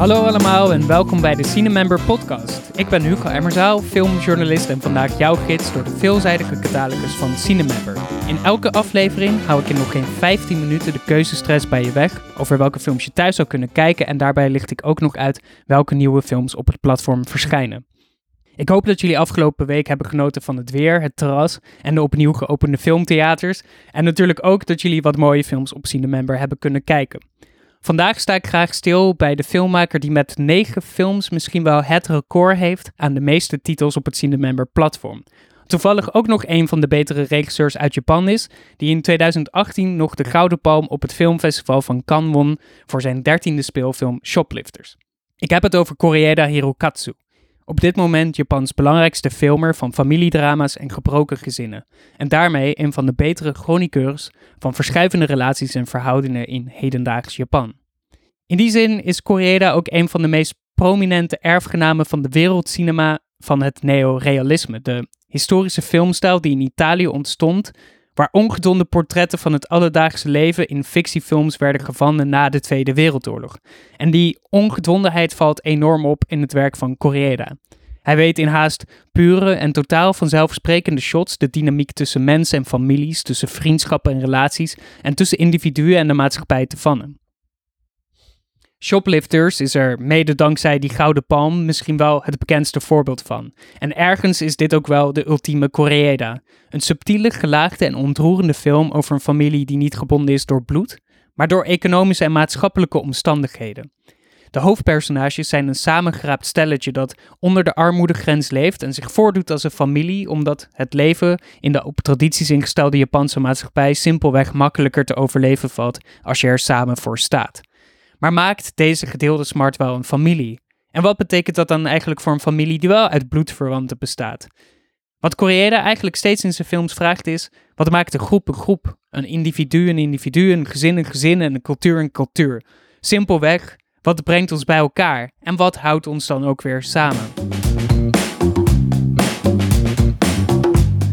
Hallo allemaal en welkom bij de Cinemember podcast. Ik ben Hugo Emmerzaal, filmjournalist en vandaag jouw gids door de veelzijdige catalogus van Cinemember. In elke aflevering hou ik in nog geen 15 minuten de keuzestress bij je weg over welke films je thuis zou kunnen kijken en daarbij licht ik ook nog uit welke nieuwe films op het platform verschijnen. Ik hoop dat jullie afgelopen week hebben genoten van het weer, het terras en de opnieuw geopende filmtheaters. En natuurlijk ook dat jullie wat mooie films op Cinemember hebben kunnen kijken. Vandaag sta ik graag stil bij de filmmaker die met negen films misschien wel het record heeft aan de meeste titels op het Cinemember platform. Toevallig ook nog een van de betere regisseurs uit Japan is, die in 2018 nog de Gouden Palm op het filmfestival van Cannes won voor zijn dertiende speelfilm Shoplifters. Ik heb het over Koreeda Hirokatsu. Op dit moment Japans belangrijkste filmer van familiedrama's en gebroken gezinnen. En daarmee een van de betere chroniqueurs van verschuivende relaties en verhoudingen in hedendaags Japan. In die zin is Koreeda ook een van de meest prominente erfgenamen van de wereldcinema van het neorealisme, de historische filmstijl die in Italië ontstond, waar ongedonde portretten van het alledaagse leven in fictiefilms werden gevonden na de Tweede Wereldoorlog. En die ongedwongenheid valt enorm op in het werk van Koreeda. Hij weet in haast pure en totaal vanzelfsprekende shots de dynamiek tussen mensen en families, tussen vriendschappen en relaties en tussen individuen en de maatschappij te vannen. Shoplifters is er mede dankzij die gouden palm misschien wel het bekendste voorbeeld van. En ergens is dit ook wel de ultieme Koreeda. Een subtiele, gelaagde en ontroerende film over een familie die niet gebonden is door bloed, maar door economische en maatschappelijke omstandigheden. De hoofdpersonages zijn een samengeraapt stelletje dat onder de armoedegrens leeft en zich voordoet als een familie, omdat het leven in de op tradities ingestelde Japanse maatschappij simpelweg makkelijker te overleven valt als je er samen voor staat. Maar maakt deze gedeelde smart wel een familie? En wat betekent dat dan eigenlijk voor een familie die wel uit bloedverwanten bestaat? Wat Koreeda eigenlijk steeds in zijn films vraagt is: wat maakt een groep een groep? Een individu een individu, een gezin een gezin en een cultuur een cultuur. Simpelweg, wat brengt ons bij elkaar en wat houdt ons dan ook weer samen?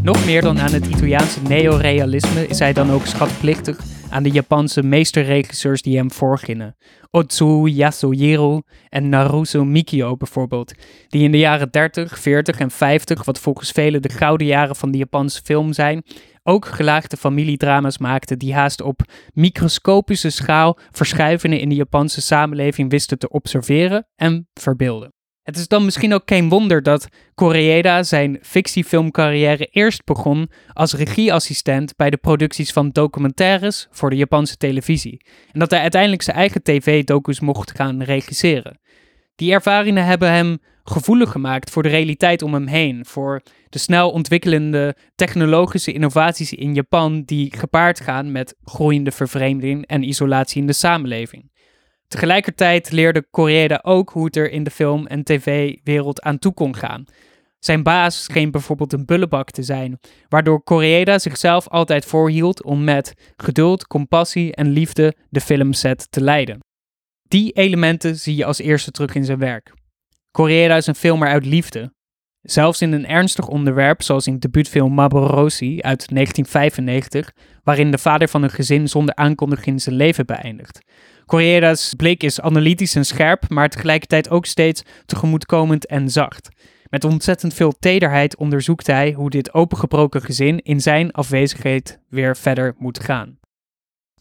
Nog meer dan aan het Italiaanse neorealisme is hij dan ook schatplichtig aan de Japanse meesterregisseurs die hem voorgingen. Otsu Yasujiro en Naruto Mikio bijvoorbeeld, die in de jaren 30, 40 en 50, wat volgens velen de gouden jaren van de Japanse film zijn, ook gelaagde familiedrama's maakten die haast op microscopische schaal verschuivingen in de Japanse samenleving wisten te observeren en verbeelden. Het is dan misschien ook geen wonder dat Koreeda zijn fictiefilmcarrière eerst begon als regieassistent bij de producties van documentaires voor de Japanse televisie. En dat hij uiteindelijk zijn eigen tv-docus mocht gaan regisseren. Die ervaringen hebben hem gevoelig gemaakt voor de realiteit om hem heen, voor de snel ontwikkelende technologische innovaties in Japan die gepaard gaan met groeiende vervreemding en isolatie in de samenleving. Tegelijkertijd leerde Koreeda ook hoe het er in de film- en tv-wereld aan toe kon gaan. Zijn baas scheen bijvoorbeeld een bullebak te zijn, waardoor Koreeda zichzelf altijd voorhield om met geduld, compassie en liefde de filmset te leiden. Die elementen zie je als eerste terug in zijn werk. Koreeda is een filmer uit liefde. Zelfs in een ernstig onderwerp, zoals in debuutfilm Maborosi uit 1995, waarin de vader van een gezin zonder aankondiging zijn leven beëindigt. Koreeda's blik is analytisch en scherp, maar tegelijkertijd ook steeds tegemoetkomend en zacht. Met ontzettend veel tederheid onderzoekt hij hoe dit opengebroken gezin in zijn afwezigheid weer verder moet gaan.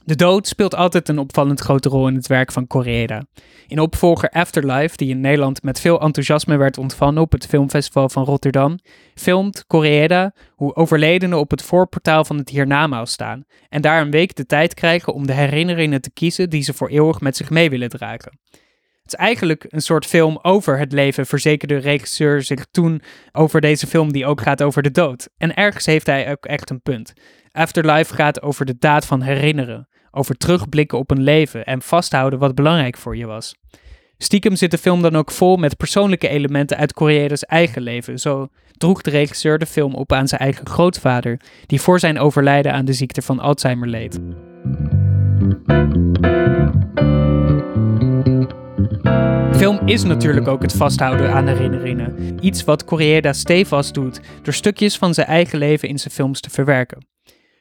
De dood speelt altijd een opvallend grote rol in het werk van Koreeda. In opvolger Afterlife, die in Nederland met veel enthousiasme werd ontvangen op het filmfestival van Rotterdam, filmt Koreeda hoe overledenen op het voorportaal van het hiernamaals staan en daar een week de tijd krijgen om de herinneringen te kiezen die ze voor eeuwig met zich mee willen dragen. Het is eigenlijk een soort film over het leven, verzekerde regisseur zich toen over deze film die ook gaat over de dood. En ergens heeft hij ook echt een punt. Afterlife gaat over de daad van herinneren, over terugblikken op een leven en vasthouden wat belangrijk voor je was. Stiekem zit de film dan ook vol met persoonlijke elementen uit Koreeda's eigen leven. Zo droeg de regisseur de film op aan zijn eigen grootvader, die voor zijn overlijden aan de ziekte van Alzheimer leed. Film is natuurlijk ook het vasthouden aan herinneringen. Iets wat Koreeda stevast doet door stukjes van zijn eigen leven in zijn films te verwerken.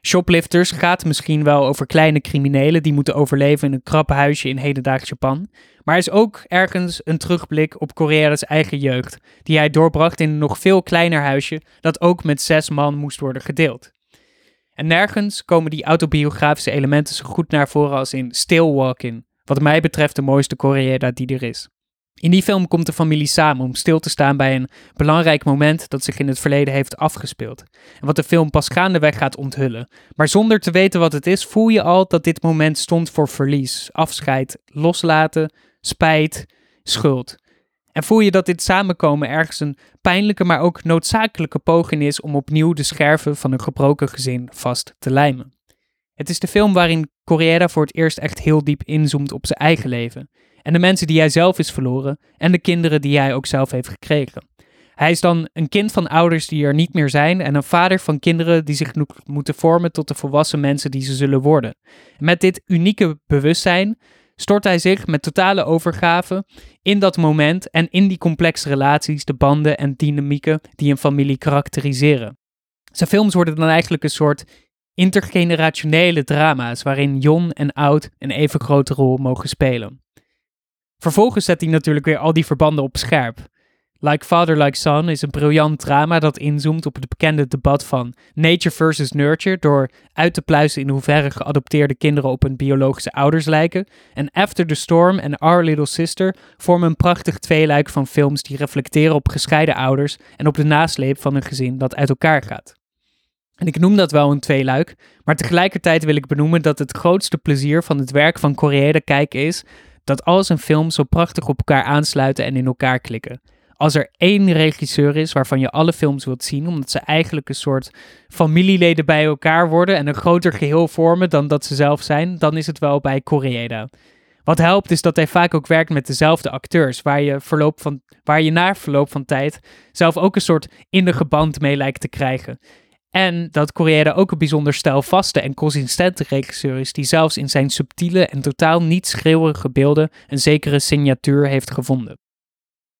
Shoplifters gaat misschien wel over kleine criminelen die moeten overleven in een krap huisje in hedendaags Japan. Maar is ook ergens een terugblik op Korea's eigen jeugd, die hij doorbracht in een nog veel kleiner huisje dat ook met zes man moest worden gedeeld. En nergens komen die autobiografische elementen zo goed naar voren als in Still Walking, wat mij betreft de mooiste Koreeda die er is. In die film komt de familie samen om stil te staan bij een belangrijk moment dat zich in het verleden heeft afgespeeld. En wat de film pas gaandeweg gaat onthullen. Maar zonder te weten wat het is, voel je al dat dit moment stond voor verlies, afscheid, loslaten, spijt, schuld. En voel je dat dit samenkomen ergens een pijnlijke, maar ook noodzakelijke poging is om opnieuw de scherven van een gebroken gezin vast te lijmen. Het is de film waarin Corriera voor het eerst echt heel diep inzoomt op zijn eigen leven. En de mensen die hij zelf is verloren en de kinderen die hij ook zelf heeft gekregen. Hij is dan een kind van ouders die er niet meer zijn en een vader van kinderen die zich moeten vormen tot de volwassen mensen die ze zullen worden. met dit unieke bewustzijn stort hij zich met totale overgave in dat moment en in die complexe relaties, de banden en dynamieken die een familie karakteriseren. Zijn films worden dan eigenlijk een soort intergenerationele drama's waarin jong en oud een even grote rol mogen spelen. Vervolgens zet hij natuurlijk weer al die verbanden op scherp. Like Father, Like Son is een briljant drama dat inzoomt op het bekende debat van nature versus nurture door uit te pluizen in hoeverre geadopteerde kinderen op hun biologische ouders lijken. En After the Storm en Our Little Sister vormen een prachtig tweeluik van films die reflecteren op gescheiden ouders en op de nasleep van een gezin dat uit elkaar gaat. En ik noem dat wel een tweeluik, maar tegelijkertijd wil ik benoemen dat het grootste plezier van het werk van Correa kijken is dat al zijn films zo prachtig op elkaar aansluiten en in elkaar klikken. Als er één regisseur is waarvan je alle films wilt zien, omdat ze eigenlijk een soort familieleden bij elkaar worden en een groter geheel vormen dan dat ze zelf zijn, dan is het wel bij Koreeda. Wat helpt is dat hij vaak ook werkt met dezelfde acteurs, waar je, verloop van, waar je na verloop van tijd zelf ook een soort innige band mee lijkt te krijgen. En dat Corriere ook een bijzonder stijlvaste en consistente regisseur is, die zelfs in zijn subtiele en totaal niet schreeuwerige beelden een zekere signatuur heeft gevonden.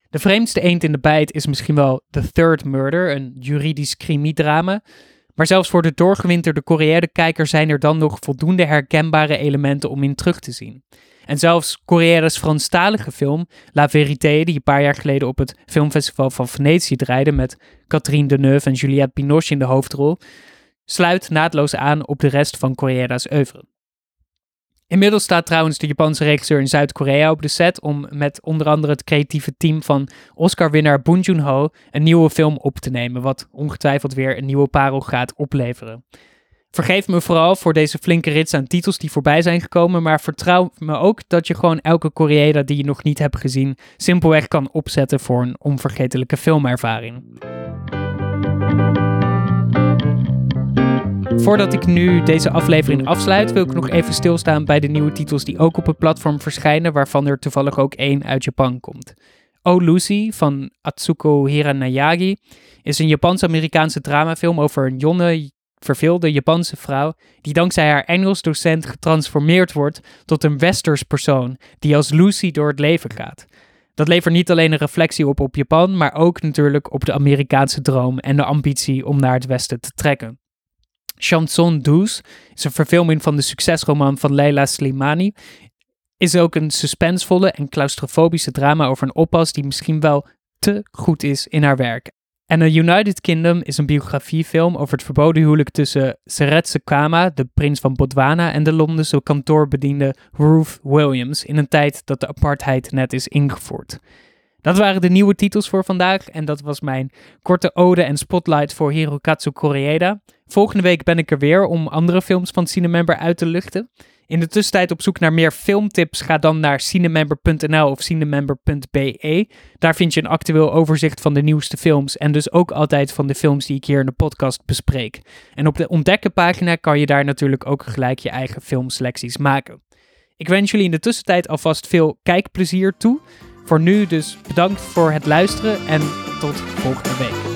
De vreemdste eend in de bijt is misschien wel The Third Murder, een juridisch crimidrama. Maar zelfs voor de doorgewinterde Corriere-kijker zijn er dan nog voldoende herkenbare elementen om in terug te zien. En zelfs Corriere's Franstalige film La Vérité, die een paar jaar geleden op het filmfestival van Venetië draaide met Catherine Deneuve en Juliette Binoche in de hoofdrol, sluit naadloos aan op de rest van Corriere's oeuvre. Inmiddels staat trouwens de Japanse regisseur in Zuid-Korea op de set om met onder andere het creatieve team van Oscar-winnaar Bong Joon-ho een nieuwe film op te nemen, wat ongetwijfeld weer een nieuwe parel gaat opleveren. Vergeef me vooral voor deze flinke rits aan titels die voorbij zijn gekomen, maar vertrouw me ook dat je gewoon elke Koreeda die je nog niet hebt gezien simpelweg kan opzetten voor een onvergetelijke filmervaring. Voordat ik nu deze aflevering afsluit, wil ik nog even stilstaan bij de nieuwe titels die ook op het platform verschijnen, waarvan er toevallig ook één uit Japan komt. Oh Lucy van Atsuko Hiranayagi is een Japans-Amerikaanse dramafilm over een jonge, verveelde Japanse vrouw die dankzij haar Engels docent getransformeerd wordt tot een westers persoon die als Lucy door het leven gaat. Dat levert niet alleen een reflectie op op Japan, maar ook natuurlijk op de Amerikaanse droom en de ambitie om naar het westen te trekken. Chanson Douce is een verfilming van de succesroman van Leila Slimani. Is ook een suspensvolle en claustrofobische drama over een oppas die misschien wel te goed is in haar werk. En A United Kingdom is een biografiefilm over het verboden huwelijk tussen Seretse Kama, de prins van Botswana, en de Londense kantoorbediende Ruth Williams in een tijd dat de apartheid net is ingevoerd. Dat waren de nieuwe titels voor vandaag en dat was mijn korte ode en spotlight voor Hirokatsu Koreeda. Volgende week ben ik er weer om andere films van Cinemember uit te luchten. In de tussentijd op zoek naar meer filmtips, ga dan naar cinemember.nl of cinemember.be. Daar vind je een actueel overzicht van de nieuwste films en dus ook altijd van de films die ik hier in de podcast bespreek. En op de ontdekken pagina kan je daar natuurlijk ook gelijk je eigen filmselecties maken. Ik wens jullie in de tussentijd alvast veel kijkplezier toe. Voor nu dus bedankt voor het luisteren en tot volgende week.